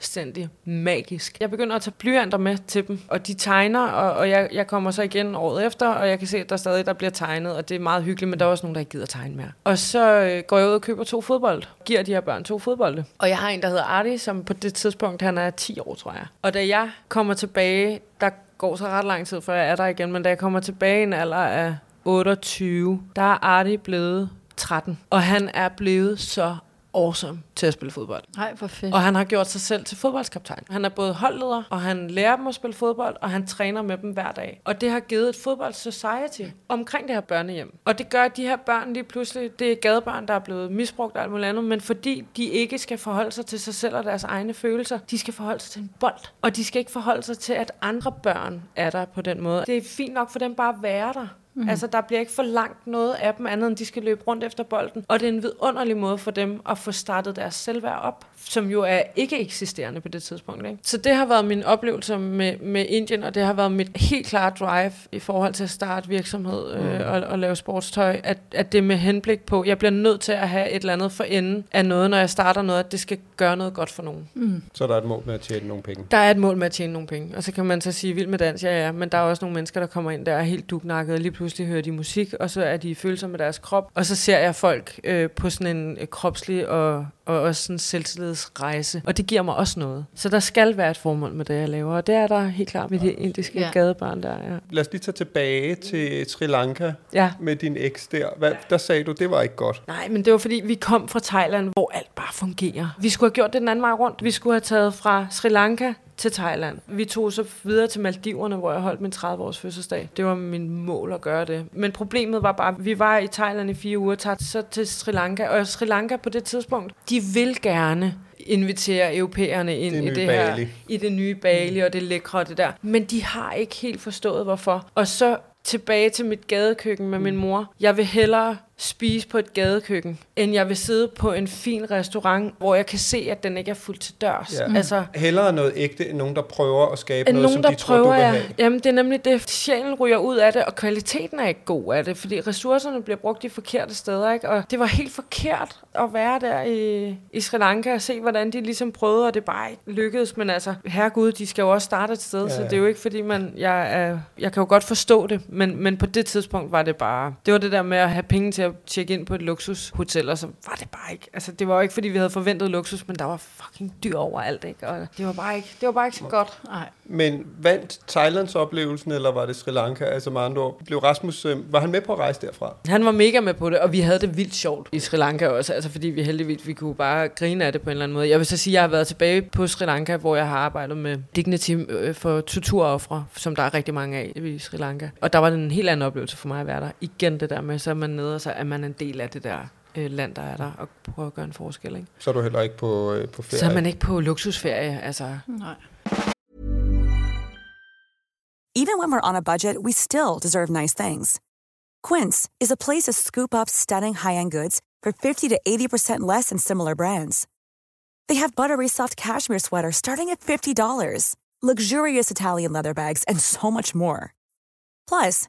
fuldstændig magisk. Jeg begynder at tage blyanter med til dem, og de tegner, og, og jeg, jeg kommer så igen året efter, og jeg kan se, at der stadig der bliver tegnet, og det er meget hyggeligt, men der er også nogen, der ikke gider tegne mere. Og så øh, går jeg ud og køber to fodbold, giver de her børn to fodbolde. Og jeg har en, der hedder Artie, som på det tidspunkt, han er 10 år, tror jeg. Og da jeg kommer tilbage, der går så ret lang tid, før jeg er der igen, men da jeg kommer tilbage i en alder af 28, der er Artie blevet 13, og han er blevet så awesome til at spille fodbold. Nej, hvor fedt. Og han har gjort sig selv til fodboldskaptajn. Han er både holdleder, og han lærer dem at spille fodbold, og han træner med dem hver dag. Og det har givet et fodbold society omkring det her børnehjem. Og det gør, at de her børn lige pludselig, det er gadebørn, der er blevet misbrugt og alt muligt andet, men fordi de ikke skal forholde sig til sig selv og deres egne følelser, de skal forholde sig til en bold. Og de skal ikke forholde sig til, at andre børn er der på den måde. Det er fint nok for dem bare at være der. Mm. Altså, der bliver ikke for langt noget af dem andet, end de skal løbe rundt efter bolden. Og det er en vidunderlig måde for dem at få startet deres selvværd op, som jo er ikke eksisterende på det tidspunkt. Ikke? Så det har været min oplevelse med, med Indien, og det har været mit helt klare drive i forhold til at starte virksomhed øh, og, og lave sportstøj, at, at det er med henblik på, jeg bliver nødt til at have et eller andet for enden af noget, når jeg starter noget, at det skal gøre noget godt for nogen. Så der er et mål med at tjene nogle penge. Der er et mål med at tjene nogle penge, og så kan man så sige, vild med dans, ja ja, men der er også nogle mennesker, der kommer ind, der er helt duknakket, og lige pludselig hører de musik, og så er de følsomme med deres krop, og så ser jeg folk øh, på sådan en øh, kropslig og, og også sådan selvtillidsrejse, og det giver mig også noget. Så der skal være et formål med det, jeg laver, og det er der helt klart med de indiske Ja. gadebørn der, ja. Lad os lige tage tilbage til Sri Lanka ja. med din eks der. Hvad, der sagde du, det var ikke godt. Nej, men det var fordi, vi kom fra Thailand, hvor alt bare fungerer. Vi skulle have gjort det den anden vej rundt. Vi skulle have taget fra Sri Lanka til Thailand. Vi tog så videre til Maldiverne, hvor jeg holdt min 30-års fødselsdag. Det var min mål at gøre det. Men problemet var bare, at vi var i Thailand i fire uger, tager så til Sri Lanka. Og Sri Lanka på det tidspunkt, de vil gerne invitere europæerne ind Det i det Bali. her, i det nye Bali og det lækre og det der. Men de har ikke helt forstået, hvorfor. Og så tilbage til mit gadekøkken med min mor. Jeg vil hellere spise på et gadekøkken, end jeg vil sidde på en fin restaurant, hvor jeg kan se, at den ikke er fuldt til dørs. Ja. Altså, Hellere noget ægte, end nogen, der prøver at skabe noget, nogen, som der de tror, du prøver, vil ja. have. Jamen, det er nemlig det. Sjælen ryger ud af det, og kvaliteten er ikke god af det, fordi ressourcerne bliver brugt de forkerte steder, ikke? Og det var helt forkert at være der i, i Sri Lanka og se, hvordan de ligesom prøvede, og det bare ikke lykkedes. Men altså, herregud, de skal jo også starte et sted, ja, Ja, så det er jo ikke, fordi man... Jeg, er, jeg kan jo godt forstå det, men, men på det tidspunkt var det bare... Det var det der med at have penge til at tjekke ind på et luksushotel, og så var det bare ikke... Altså, det var jo ikke, fordi vi havde forventet luksus, men der var fucking dyr overalt, ikke? Og det var bare ikke, det var bare ikke så godt. Nej. Men vandt Thailands oplevelsen, eller var det Sri Lanka? Altså med andre ord, blev Rasmus, øh, var han med på at rejse derfra? Han var mega med på det, og vi havde det vildt sjovt i Sri Lanka også, altså fordi vi heldigvis vi kunne bare grine af det på en eller anden måde. Jeg vil så sige, at jeg har været tilbage på Sri Lanka, hvor jeg har arbejdet med Dignity øh, for torturoffre, som der er rigtig mange af i Sri Lanka. Og der var det en helt anden oplevelse for mig at være der. Igen det der med, så er man nede, og så er man en del af det der øh, land, der er der, og prøver at gøre en forskel. Ikke? Så er du heller ikke på, øh, på ferie. Så er man ikke på luksusferie, altså Nej. Even when we're on a budget, we still deserve nice things. Quince is a place to scoop up stunning high-end goods for 50 to 80% less than similar brands. They have buttery soft cashmere sweaters starting at $50, luxurious Italian leather bags, and so much more. Plus,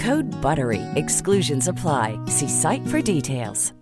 Code BUTTERY. Exclusions apply. See site for details.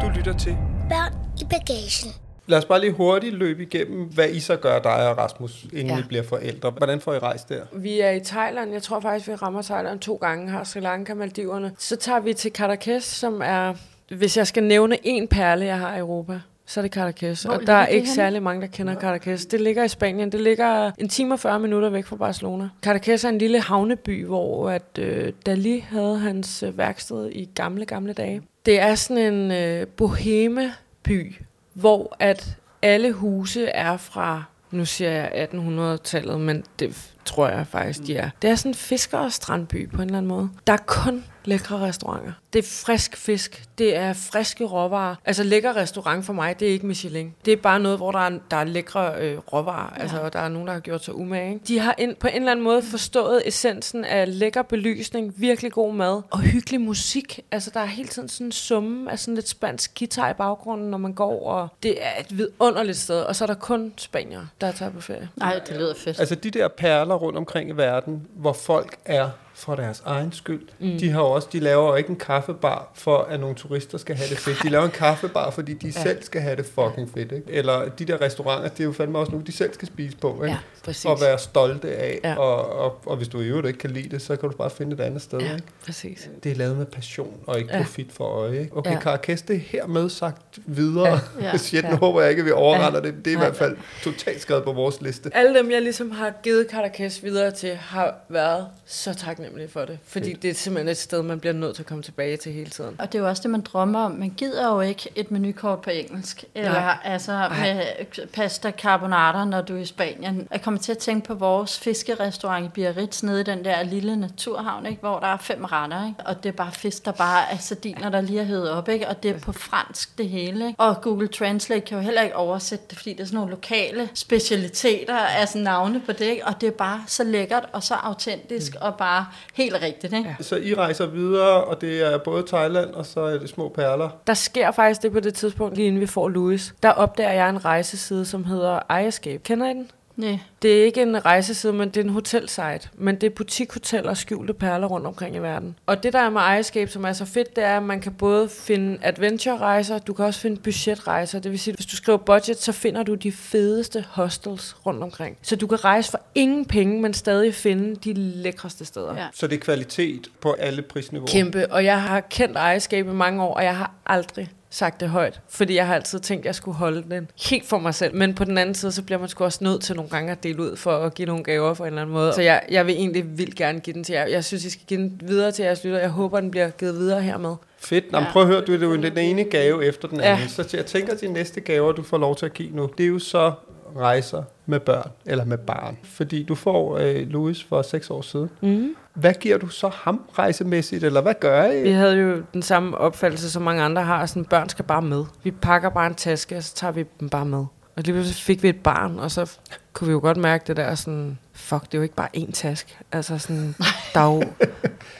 Du lytter til. Børn i bagagen. Lad os bare lige hurtigt løbe igennem, hvad I så gør, dig og Rasmus, inden ja. I bliver forældre. Hvordan får I rejst der? Vi er i Thailand. Jeg tror faktisk, vi rammer Thailand to gange. Har Sri Lanka, Maldiverne. Så tager vi til Caracas, som er... Hvis jeg skal nævne en perle, jeg har i Europa, så er det Caracas. Hvor og der er ikke henne? særlig mange, der kender Caracas. Det ligger i Spanien. Det ligger en time og 40 minutter væk fra Barcelona. Caracas er en lille havneby, hvor at, øh, Dali havde hans øh, værksted i gamle, gamle dage. Det er sådan en øh, boheme-by, hvor at alle huse er fra, nu siger jeg 1800-tallet, men det tror jeg faktisk, de er. Det er sådan en fisker- og strandby på en eller anden måde. Der er kun lækre restauranter. Det er frisk fisk. Det er friske råvarer. Altså lækker restaurant for mig, det er ikke Michelin. Det er bare noget, hvor der er, der er lækre øh, råvarer. Ja. Altså, og der er nogen, der har gjort sig umage. Ikke? De har ind, på en eller anden måde forstået essensen af lækker belysning, virkelig god mad og hyggelig musik. Altså, der er hele tiden sådan en summe af sådan lidt spansk guitar i baggrunden, når man går. Og det er et vidunderligt sted. Og så er der kun spanier, der tager på ferie. Nej, det lyder fedt. Altså de der perler rundt omkring i verden, hvor folk er for deres egen skyld. Mm. De har også, de laver jo ikke en kaffebar for, at nogle turister skal have det fedt. De laver en kaffebar, fordi de ja. selv skal have det fucking fedt. Ikke? Eller de der restauranter, det er jo fandme også nogle, de selv skal spise på. Ikke? Ja, præcis. Og være stolte af. Ja. Og, og, og, hvis du i øvrigt ikke kan lide det, så kan du bare finde et andet sted. Ja, Ikke? præcis. Det er lavet med passion og ikke Ja. profit for øje. Ikke? Okay, Ja. Caracas, det er hermed sagt videre. Ja. Ja. Shit, nu Ja. håber jeg ikke, at vi overrender Ja. det. Det er i Nej. hvert fald totalt skrevet på vores liste. Alle dem, jeg ligesom har givet Caracas videre til, har været så taknemmelige for det. Fordi det er simpelthen et sted, man bliver nødt til at komme tilbage til hele tiden. Og det er jo også det, man drømmer om. Man gider jo ikke et menukort på engelsk. Eller Nej. altså Nej. med pasta carbonara, når du er i Spanien. Jeg kommer til at tænke på vores fiskerestaurant i Biarritz, nede i den der lille naturhavn, ikke? hvor der er fem retter. Ikke? Og det er bare fisk, der bare er sardiner, der lige er hævet op. Ikke? Og det er på fransk det hele. Ikke? Og Google Translate kan jo heller ikke oversætte det, fordi det er sådan nogle lokale specialiteter, altså navne på det. Ikke? Og det er bare så lækkert og så autentisk og bare helt rigtigt. Ikke? Så I rejser videre, og det er både Thailand, og så er det små perler. Der sker faktisk det på det tidspunkt, lige inden vi får Louis. Der opdager jeg en rejseside, som hedder iEscape. Kender I den? Nej. Det er ikke en rejseside, men det er en hotelsite. Men det er butikhoteller og skjulte perler rundt omkring i verden. Og det der er med ejerskab, som er så fedt, det er, at man kan både finde adventure-rejser, du kan også finde budgetrejser. Det vil sige, at hvis du skriver budget, så finder du de fedeste hostels rundt omkring. Så du kan rejse for ingen penge, men stadig finde de lækreste steder. Ja. Så det er kvalitet på alle prisniveauer. Kæmpe. Og jeg har kendt ejerskab i mange år, og jeg har aldrig sagt det højt, fordi jeg har altid tænkt, at jeg skulle holde den helt for mig selv. Men på den anden side, så bliver man sgu også nødt til nogle gange at dele ud for at give nogle gaver på en eller anden måde. Så jeg, jeg vil egentlig vildt gerne give den til jer. Jeg synes, I skal give den videre til jeres lytter. Jeg håber, den bliver givet videre hermed. Fedt. Nå, ja. Prøv at høre, du er jo den ene gave efter den anden. Ja. Så jeg tænker, at de næste gaver, du får lov til at give nu, det er jo så rejser med børn, eller med barn. Fordi du får øh, Louis for seks år siden. Mm. Hvad giver du så ham rejsemæssigt, eller hvad gør I? Vi havde jo den samme opfattelse, som mange andre har. Sådan, børn skal bare med. Vi pakker bare en taske, og så tager vi dem bare med. Og lige pludselig fik vi et barn, og så kunne vi jo godt mærke det der sådan, fuck, det er jo ikke bare én taske. Altså sådan, der er jo,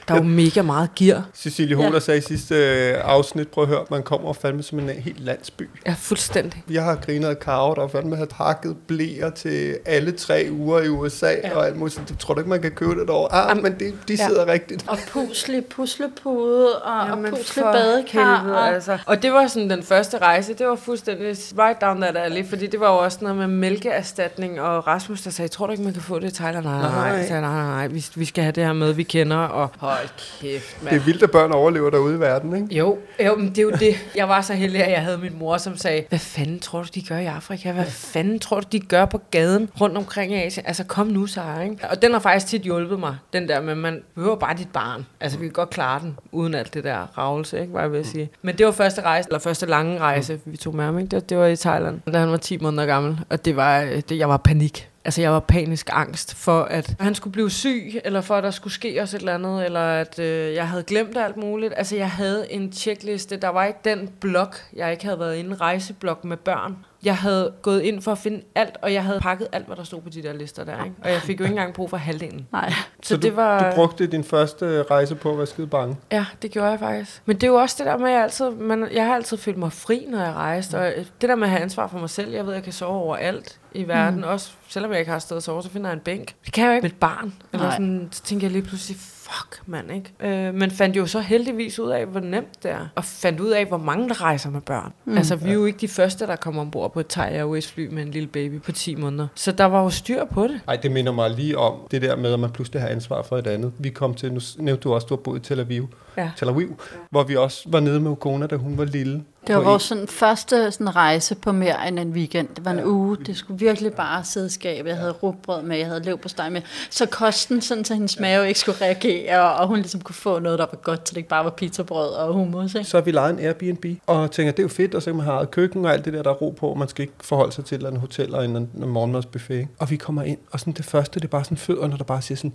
der er jo mega meget gear. Cecilie Holer Ja. ja. sagde i sidste øh, afsnit, prøv at høre, man kommer og fandme som en helt landsby. Ja, fuldstændig. Jeg har grinet af Karo, der fandme har pakket blæer til alle tre uger i USA, ja. og alt muligt. Det tror du ikke, man kan købe det derovre? Ah, Am- men det, de ja. sidder rigtigt. Og pusle, puslepude, og, og pusle badekar. helvede, Og, altså. Og det var sådan den første rejse, det var fuldstændig right down that alley, fordi det var jo også noget med mælkeerstatning, og Rasmus der sagde, tror du ikke, man kan få det Thailand? Nej, nej, nej. Nej. Jeg sagde, nej, nej, nej, vi, vi skal have det her med, vi kender, og hold kæft, Det mand. er vildt, at børn overlever derude i verden, ikke? Jo, jo, men det er jo det. Jeg var så heldig, at jeg havde min mor, som sagde, hvad fanden tror du, de gør i Afrika? Hvad fanden tror du, de gør på gaden rundt omkring i Asien? Altså, kom nu, Sara, ikke? Og den har faktisk tit hjulpet mig, den der med, man behøver bare dit barn. Altså, vi kan godt klare den, uden alt det der ravelse, ikke? Hvad jeg vil sige. Men det var første rejse, eller første lange rejse, vi tog med ham, ikke? Det, det var i Thailand, da han var 10 måneder gammel. Og det var, det, jeg var panik. Altså, jeg var panisk angst for, at han skulle blive syg, eller for, at der skulle ske os et eller andet, eller at øh, jeg havde glemt alt muligt. Altså, jeg havde en tjekliste, Der var ikke den blok, jeg ikke havde været inde, rejseblok med børn. Jeg havde gået ind for at finde alt, og jeg havde pakket alt, hvad der stod på de der lister der, ikke? Og jeg fik jo ikke engang brug for halvdelen. nej. Så, Så det var... Du brugte din første rejse på at være skide bange. Ja, det gjorde jeg faktisk. Men det er jo også det der med, at jeg, altid, man, jeg har altid følt mig fri, når jeg rejste. Og det der med at have ansvar for mig selv, jeg ved, at jeg kan sove overalt i verden. Mm. Også selvom jeg ikke har sted at sove, så finder jeg en bænk. Det kan jeg jo ikke med et barn. Eller Nej. sådan, så tænker jeg lige pludselig, fuck mand, ikke? Øh, men fandt jo så heldigvis ud af, hvor nemt det er. Og fandt ud af, hvor mange der rejser med børn. Mm. Altså, vi er jo ikke de første, der kommer ombord på et Thai Airways fly med en lille baby på 10 måneder. Så der var jo styr på det. Ej, det minder mig lige om det der med, at man pludselig har ansvar for et andet. Vi kom til, nu nævnte du også, du har boet i Tel Aviv, Ja. Tel Aviv ja. hvor vi også var nede med Ukona, da hun var lille. Det var vores sådan, første sådan, rejse på mere end en weekend. Det var en uge. Det skulle virkelig bare sidde i skabet. Jeg havde rugbrød med, jeg havde lev på steg med. Så kosten, sådan, så hendes mave ikke skulle reagere, og hun ligesom kunne få noget, der var godt, så det ikke bare var pizzabrød og hummus. Ikke? Så vi lejet en Airbnb, og tænker, det er jo fedt, og så kan man have eget køkken og alt det der, der er ro på, og man skal ikke forholde sig til et eller andet hotel eller en, en morgenmadsbuffet. ikke? Og vi kommer ind, og sådan det første, det er bare sådan fødderne, der bare siger sådan,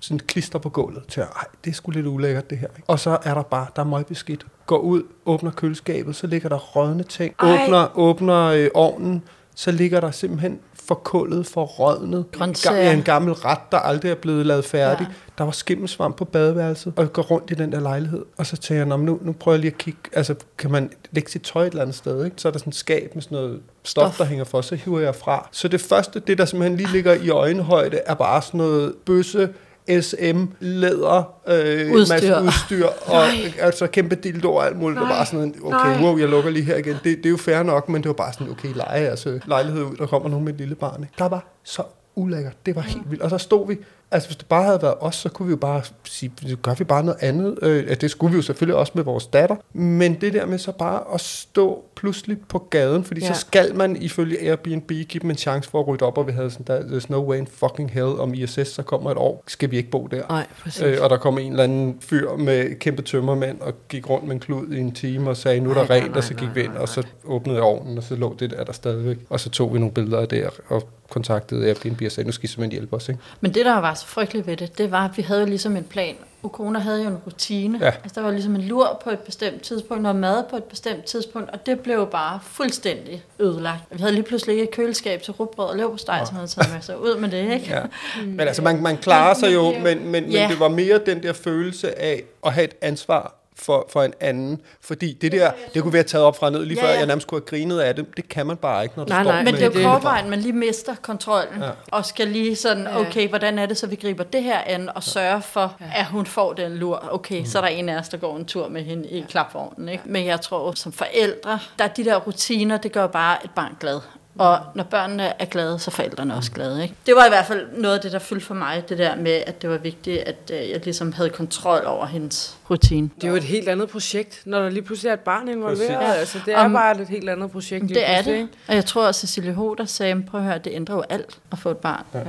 sådan klister på gulvet til, ej, det er sgu lidt ulækkert det her. Ikke? Og så er der bare, der er møgbeskidt. Går ud, åbner køleskabet, så ligger der rådne ting. Ej. Åbner, åbner øh, ovnen, så ligger der simpelthen forkullet, forrådnet. Grøntsager. En gammel ret, der aldrig er blevet lavet færdig. Ja. Der var skimmelsvamp på badeværelset, og jeg går rundt i den der lejlighed. Og så tænker jeg, "Nå, men nu, nu prøver jeg lige at kigge, altså kan man lægge sit tøj et eller andet sted, ikke? Så er der sådan et skab med sådan noget stof, Stof. der hænger for, så hiver jeg fra. Så det første, det der simpelthen lige ligger i øjenhøjde, er bare sådan noget bøsse, SM, læder, øh, Udstyr. masse udstyr, og altså kæmpe dildo og alt muligt. Det var bare sådan, okay, Nej. wow, jeg lukker lige her igen. Det, det er jo fair nok, men det var bare sådan, okay, leje altså lejlighed ud, der kommer nogen med et lille barn. Ikke? Der var så ulækkert. Det var helt vildt. Og så stod vi, altså hvis det bare havde været os, så kunne vi jo bare sige, så gør vi bare noget andet. Øh, det skulle vi jo selvfølgelig også med vores datter. Men det der med så bare at stå pludselig på gaden, fordi ja. Så skal man ifølge Airbnb give dem en chance for at rydde op, og vi havde sådan, der, there's no way in fucking hell, om ISS så kommer et år, skal vi ikke bo der. Nej, præcis. Øh, og der kom en eller anden fyr med kæmpe tømmermænd og gik rundt med en klud i en time og sagde, nu er der Nej, rent, nej, og så gik vi ind, og så åbnede ovnen, og så lå det der der stadigvæk. Og så tog vi nogle billeder det og kontaktede Airbnb og sagde, nu skal I simpelthen hjælpe os. Ikke? Men det, der var så frygteligt ved det, det var, at vi havde jo ligesom en plan. Ukona havde jo en rutine. Ja. Altså, der var ligesom en lur på et bestemt tidspunkt, noget mad på et bestemt tidspunkt, og det blev bare fuldstændig ødelagt. Vi havde lige pludselig ikke et køleskab til rugbrød og leverpostej, som havde taget med sig ud med det, ikke? Ja. Men altså, man, man klarer sig jo, men, men, men Ja. det var mere den der følelse af at have et ansvar for, for en anden. Fordi det der, det kunne være taget op fra ned, lige Ja, før ja. jeg nærmest kunne have grinet af det. Det kan man bare ikke, når du Nej, står nej, Men det er jo et kortvejen, man lige mister kontrollen, Ja. og skal lige sådan, okay, hvordan er det, så vi griber det her an, og sørge for, at hun får den lur. Okay, så er der en af os, der går en tur med hende i klapvognen. Ikke? Men jeg tror, som forældre, der er de der rutiner, det gør bare et barn glad. Og når børnene er glade, så er forældrene også glade. Ikke? Det var i hvert fald noget af det, der fyldte for mig, det der med, at det var vigtigt, at øh, jeg ligesom havde kontrol over hendes rutine. Det er jo et helt andet projekt, når der lige pludselig er et barn involveret. Præcis. Altså, det er Om- bare et helt andet projekt lige Det er pludselig, det. ikke? Og jeg tror, at Cecilie Hoder sagde, prøv at høre, det ændrer jo alt at få et barn. Ja.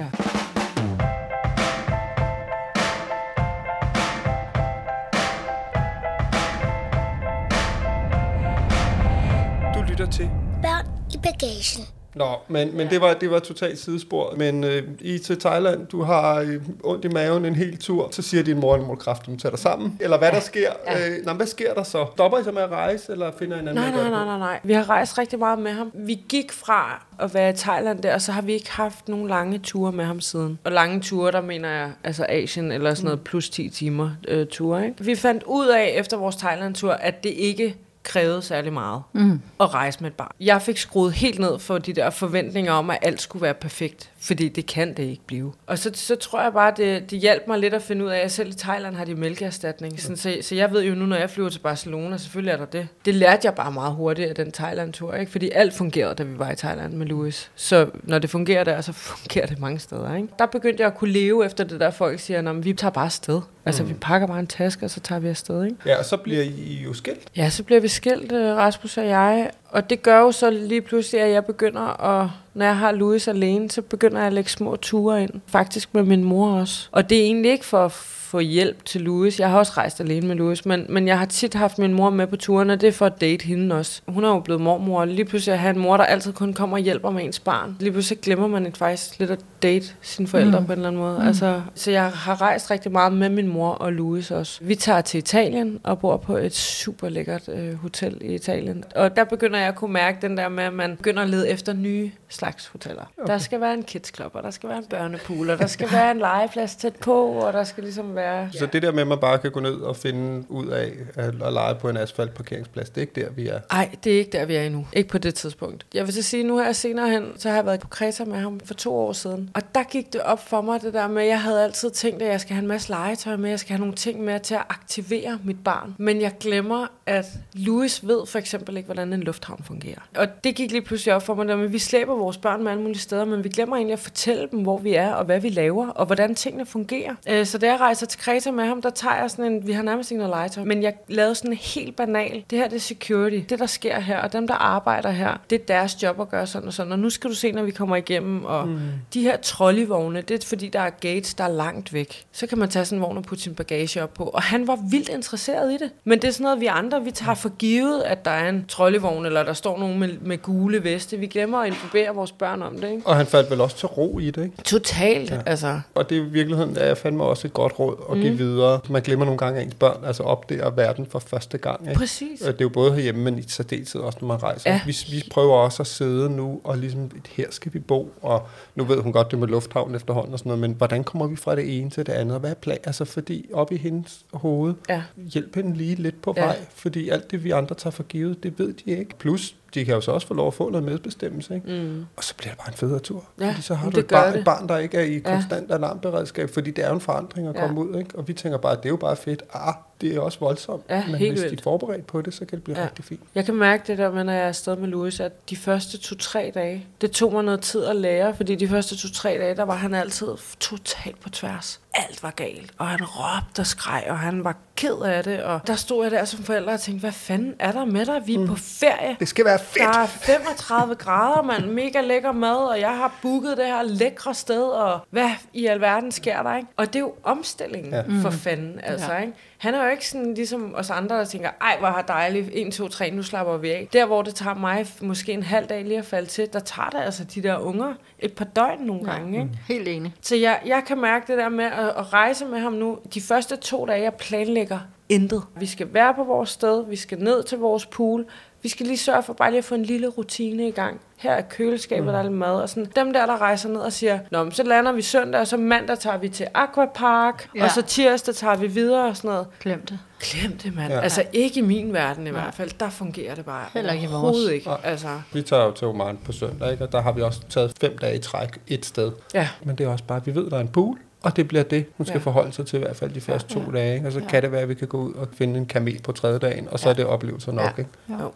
Du lytter til Børn i bagagen. Nå, men, men det var, det var totalt sidespor. Men øh, I til Thailand, du har øh, ondt i maven en hel tur, så siger din mor, at du må kraftigt tage dig sammen. Eller hvad der sker. Ja. Øh, men hvad sker der så? Stopper I så med at rejse, eller finder I en anden Nej, nej, nej, nej, nej. Vi har rejst rigtig meget med ham. Vi gik fra at være i Thailand der, og så har vi ikke haft nogen lange ture med ham siden. Og lange ture, der mener jeg altså Asien eller sådan noget plus 10 timer øh, ture. Ikke? Vi fandt ud af efter vores Thailand-tur, at det ikke krævede særlig meget mm. at rejse med et barn. Jeg fik skruet helt ned for de der forventninger om, at alt skulle være perfekt, fordi det kan det ikke blive. Og så, så tror jeg bare, det, det hjalp mig lidt at finde ud af, at selv i Thailand har de mælkeerstatning. Sådan, så, så jeg ved jo nu, når jeg flyver til Barcelona, selvfølgelig er der det. Det lærte jeg bare meget hurtigt af den Thailand-tur, ikke? fordi alt fungerede, da vi var i Thailand med Louis. Så når det fungerer der, så fungerer det mange steder. Ikke? Der begyndte jeg at kunne leve efter det der, folk siger, at vi tager bare afsted. Altså, vi pakker bare en taske, og så tager vi afsted, ikke? Ja, og så bliver I jo skilt. Ja, så bliver vi skilt, øh, Rasmus og jeg. Og det gør jo så lige pludselig, at jeg begynder at... Når jeg har Louis alene, så begynder jeg at lægge små ture ind. Faktisk med min mor også. Og det er egentlig ikke for at få hjælp til Louis. Jeg har også rejst alene med Louis, men, men jeg har tit haft min mor med på turen, og det er for at date hende også. Hun er jo blevet mormor, og lige pludselig at have en mor, der altid kun kommer og hjælper med ens barn. Lige pludselig glemmer man et faktisk lidt at date sine forældre mm. på en eller anden måde. Mm. Altså, så jeg har rejst rigtig meget med min mor og Louis også. Vi tager til Italien og bor på et super lækkert øh, hotel i Italien. Og der begynder jeg at kunne mærke den der med, at man begynder at lede efter nye slags hoteller. Okay. Der skal være en kids club, og der skal være en børnepool, og der skal være en legeplads tæt på, og der skal ligesom være... Så det der med, at man bare kan gå ned og finde ud af at, lege på en asfaltparkeringsplads, det er ikke der, vi er. Nej, det er ikke der, vi er endnu. Ikke på det tidspunkt. Jeg vil så sige, nu her senere hen, så har jeg været på Kreta med ham for to år siden. Og der gik det op for mig, det der med, at jeg havde altid tænkt, at jeg skal have en masse legetøj med, jeg skal have nogle ting med til at aktivere mit barn. Men jeg glemmer, at Louis ved for eksempel ikke, hvordan en lufthavn fungerer. Og det gik lige pludselig op for mig, at vi slæber vores børn med alle mulige steder, men vi glemmer egentlig at fortælle dem, hvor vi er, og hvad vi laver, og hvordan tingene fungerer. Øh, Så da jeg rejser til Kreta med ham, der tager jeg sådan en, vi har nærmest ikke noget legetøj, men jeg lavede sådan en helt banal, det her det er security, det der sker her, og dem der arbejder her, det er deres job at gøre sådan og sådan, og nu skal du se, når vi kommer igennem, og mm. de her trolleyvogne, det er fordi, der er gates, der er langt væk. Så kan man tage sådan en vogn og putte sin bagage op på, og han var vildt interesseret i det. Men det er sådan noget, vi andre, vi tager for givet, at der er en trolleyvogn, eller der står nogen med, med gule veste. Vi glemmer at informere vores børn om det, ikke? Og han faldt vel også til ro i det, ikke? Totalt, ja. altså. Og det er i virkeligheden er fandme også et godt råd at give videre. Man glemmer nogle gange, at ens børn altså opdager verden for første gang. Ikke? Præcis. Og Det er jo både herhjemme, men i særdeleshed også, når man rejser. Ja. Vi, vi prøver også at sidde nu, og ligesom, her skal vi bo, og nu ved hun godt det med lufthavn efterhånden og sådan noget, men hvordan kommer vi fra det ene til det andet, og hvad er plan? Altså, fordi op i hendes hoved, Ja. hjælp hende lige lidt på Ja. vej, fordi alt det, vi andre tager for givet, det ved de ikke. Plus, de kan jo så også få lov at få noget medbestemmelse, ikke? Mm. Og så bliver det bare en federe tur. Ja, fordi så har du et barn, det. et barn, der ikke er i Ja. konstant alarmberedskab, fordi det er jo en forandring at Ja. komme ud, ikke? Og vi tænker bare, at det er jo bare fedt. Ah, det er også voldsomt. Ja, men helt hvis de vildt. er forberedt på det, så kan det blive Ja. rigtig fint. Jeg kan mærke det der med, når jeg er afsted med Louis, at de første to-tre dage, det tog mig noget tid at lære, fordi de første to-tre dage, der var han altid totalt på tværs. Alt var galt, og han råbte og skreg, og han var ked af det, og der stod jeg der som forælder og tænkte, hvad fanden er der med dig? Vi er mm. på ferie. Det skal være fedt! Der er 35 grader, mand. Mega lækker mad, og jeg har booket det her lækre sted, og hvad i alverden sker der, ikke? Og det er jo omstillingen Ja. ja. for fanden, altså, Ja. ikke? Han er jo ikke sådan ligesom os andre, der tænker, ej, hvor har dejligt, 1, 2, 3, nu slapper vi af. Der, hvor det tager mig måske en halv dag lige at falde til, der tager det altså de der unger et par døgn nogle gange, ikke? Helt enig. Så jeg, jeg kan mærke det der med at, at rejse med ham nu. De første to dage, jeg planlægger intet. Vi skal være på vores sted, vi skal ned til vores pool, Vi skal lige sørge for bare lige at få en lille rutine i gang. Her er køleskabet, mm. der er lidt mad. Og sådan. Dem der, der rejser ned og siger, Nå, men så lander vi søndag, og så mandag tager vi til Aquapark, ja. Ja. og så tirsdag tager vi videre og sådan noget. Glem det. Glem det, mand. Ja. Ja. Altså ikke i min verden i hvert fald. Der fungerer det bare Heller ikke i vores. ikke. Altså, Vi tager jo til Oman på søndag, ikke? og der har vi også taget fem dage i træk et sted. ja. Men det er også bare, at vi ved, at der er en pool, og det bliver det, hun skal ja. Ja. forholde sig til i hvert fald de første to dage. Ikke? Og så Ja. kan det være, at vi kan gå ud og finde en kamel på tredje dagen, og så Ja. er det oplevelser nok. Ja. Ikke? Jo.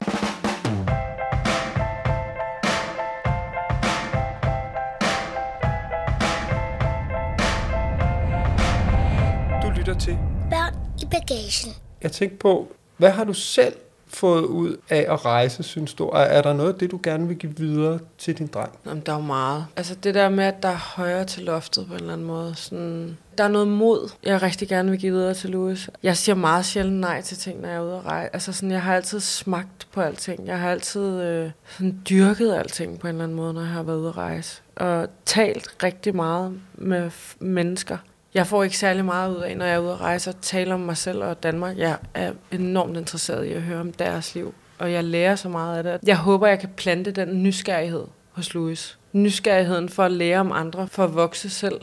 Du lytter til. Børn i bagagen. Jeg tænkte på, hvad har du selv fået ud af at rejse, synes du? Er, er der noget af det, du gerne vil give videre til din dreng? Jamen, der er jo meget. Altså det der med, at der er højere til loftet på en eller anden måde. Sådan, der er noget mod, jeg rigtig gerne vil give videre til Louis. Jeg siger meget sjældent nej til ting, når jeg er ude at rejse. Altså sådan, jeg har altid smagt på alting. Jeg har altid øh, sådan dyrket alting på en eller anden måde, når jeg har været ude at rejse. Og talt rigtig meget med f- mennesker. Jeg får ikke særlig meget ud af, når jeg er ude at rejse og tale om mig selv og Danmark. Jeg er enormt interesseret i at høre om deres liv, og jeg lærer så meget af det. Jeg håber, jeg kan plante den nysgerrighed hos Louis. Nysgerrigheden for at lære om andre, for at vokse selv.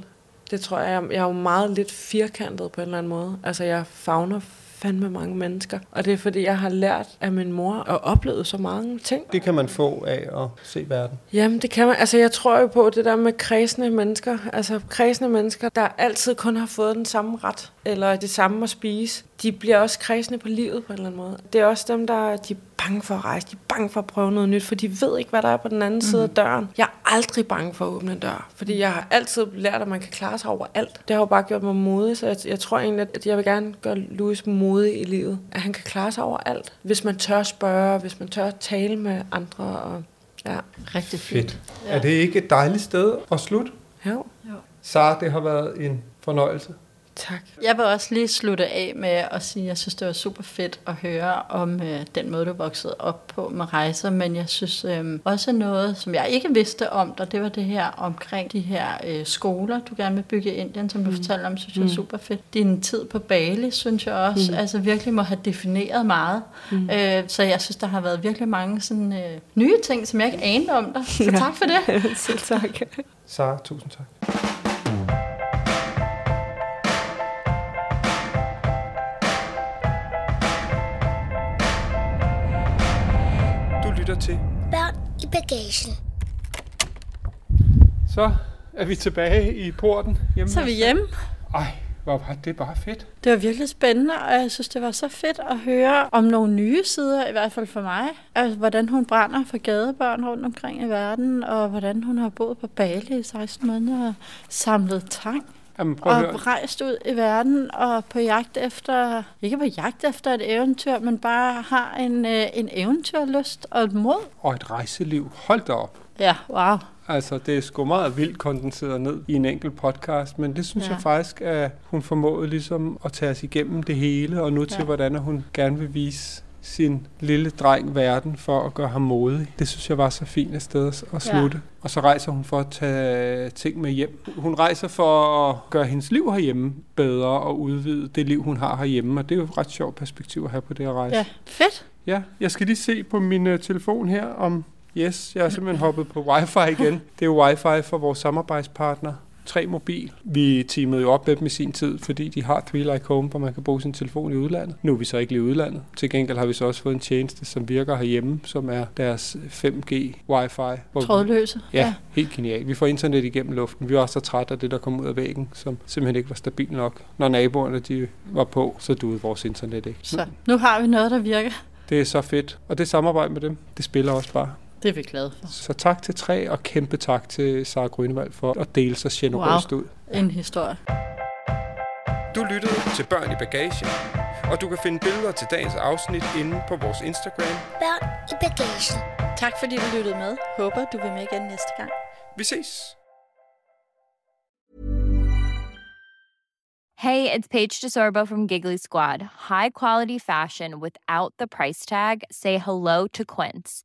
Det tror jeg, jeg er jo meget lidt firkantet på en eller anden måde. Altså, jeg fagner fandme mange mennesker. Og det er, fordi jeg har lært af min mor og oplevet så mange ting. Det kan man få af at se verden. Jamen, det kan man. Altså, jeg tror jo på det der med kredsende mennesker. Altså, kredsende mennesker, der altid kun har fået den samme ret, eller det samme at spise. De bliver også kredsende på livet på en eller anden måde. Det er også dem, der de er bange for at rejse. De er bange for at prøve noget nyt, for de ved ikke, hvad der er på den anden mm. side af døren. Jeg er aldrig bange for at åbne en dør, fordi jeg har altid lært, at man kan klare sig over alt. Det har jo bare gjort mig modig, så jeg, jeg tror egentlig, at jeg vil gerne gøre Louis modig i livet. At han kan klare sig over alt. Hvis man tør spørge, hvis man tør tale med andre. Og, ja. Rigtig fint. Fedt. Ja. Er det ikke et dejligt sted at slutte? Jo, Sara, det har været en fornøjelse. Tak. Jeg vil også lige slutte af med at sige, at jeg synes, det var super fedt at høre om øh, den måde, du voksede op på med rejser, men jeg synes øh, også noget, som jeg ikke vidste om dig, det var det her omkring de her øh, skoler, du gerne vil bygge i Indien, som du mm. fortalte om, synes jeg er super fedt. Din tid på Bali, synes jeg også, mm. altså virkelig må have defineret meget. Mm. Øh, så jeg synes, der har været virkelig mange sådan, øh, nye ting, som jeg ikke anede om dig. Så tak for det. Selv tak. Sara, tusind tak. Til. Børn i bagagen. Så er vi tilbage i porten. Hjemme Så er vi hjemme. Ej, hvor var det bare fedt. Det var virkelig spændende, og jeg synes, det var så fedt at høre om nogle nye sider, i hvert fald for mig. Altså, hvordan hun brænder for gadebørn rundt omkring i verden, og hvordan hun har boet på Bali i 16 måneder og samlet tang. Jamen, prøv at høre. Og rejst ud i verden og på jagt efter, ikke på jagt efter et eventyr, men bare har en, øh, en eventyrlyst og et mod. Og et rejseliv. Hold da op. Ja, wow. Altså, det er sgu meget vildt kondenseret ned i en enkelt podcast, men det synes ja. Jeg faktisk, at hun formåede ligesom at tage os igennem det hele, og nu til, Ja. hvordan hun gerne vil vise sin lille dreng verden for at gøre ham modig. Det synes jeg var så fint et sted at- at Ja. slutte. Og så rejser hun for at tage ting med hjem. Hun rejser for at gøre hendes liv herhjemme bedre og udvide det liv, hun har herhjemme, og det er jo et ret sjovt perspektiv at have på det at rejse. Ja, fedt. Ja, jeg skal lige se på min uh, telefon her om... Yes, jeg er simpelthen hoppet på wifi igen. Det er jo wifi for vores samarbejdspartner. 3 Mobil. Vi teamede jo op med dem i sin tid, fordi de har Three Like Home, hvor man kan bruge sin telefon i udlandet. Nu er vi så ikke lige i udlandet. Til gengæld har vi så også fået en tjeneste, som virker herhjemme, som er deres 5G wifi. Hvor Trådløse. Ja, ja, helt genialt. Vi får internet igennem luften. Vi var også så trætte af det, der kom ud af væggen, som simpelthen ikke var stabilt nok. Når naboerne de var på, så duede vores internet ikke. Så nu har vi noget, der virker. Det er så fedt. Og det samarbejde med dem, det spiller også bare. Det er vi glade for. Så tak til Tre, og kæmpe tak til Sara Grønevald for at dele sig generøst ud. En historie. Du lyttede til Børn i Bagagen, og du kan finde billeder til dagens afsnit inde på vores Instagram. Børn i bagagen. Tak fordi du lyttede med. Håber, du vil med igen næste gang. Vi ses! Hey, it's Paige DeSorbo from Giggly Squad. High quality fashion without the price tag. Say hello to Quince.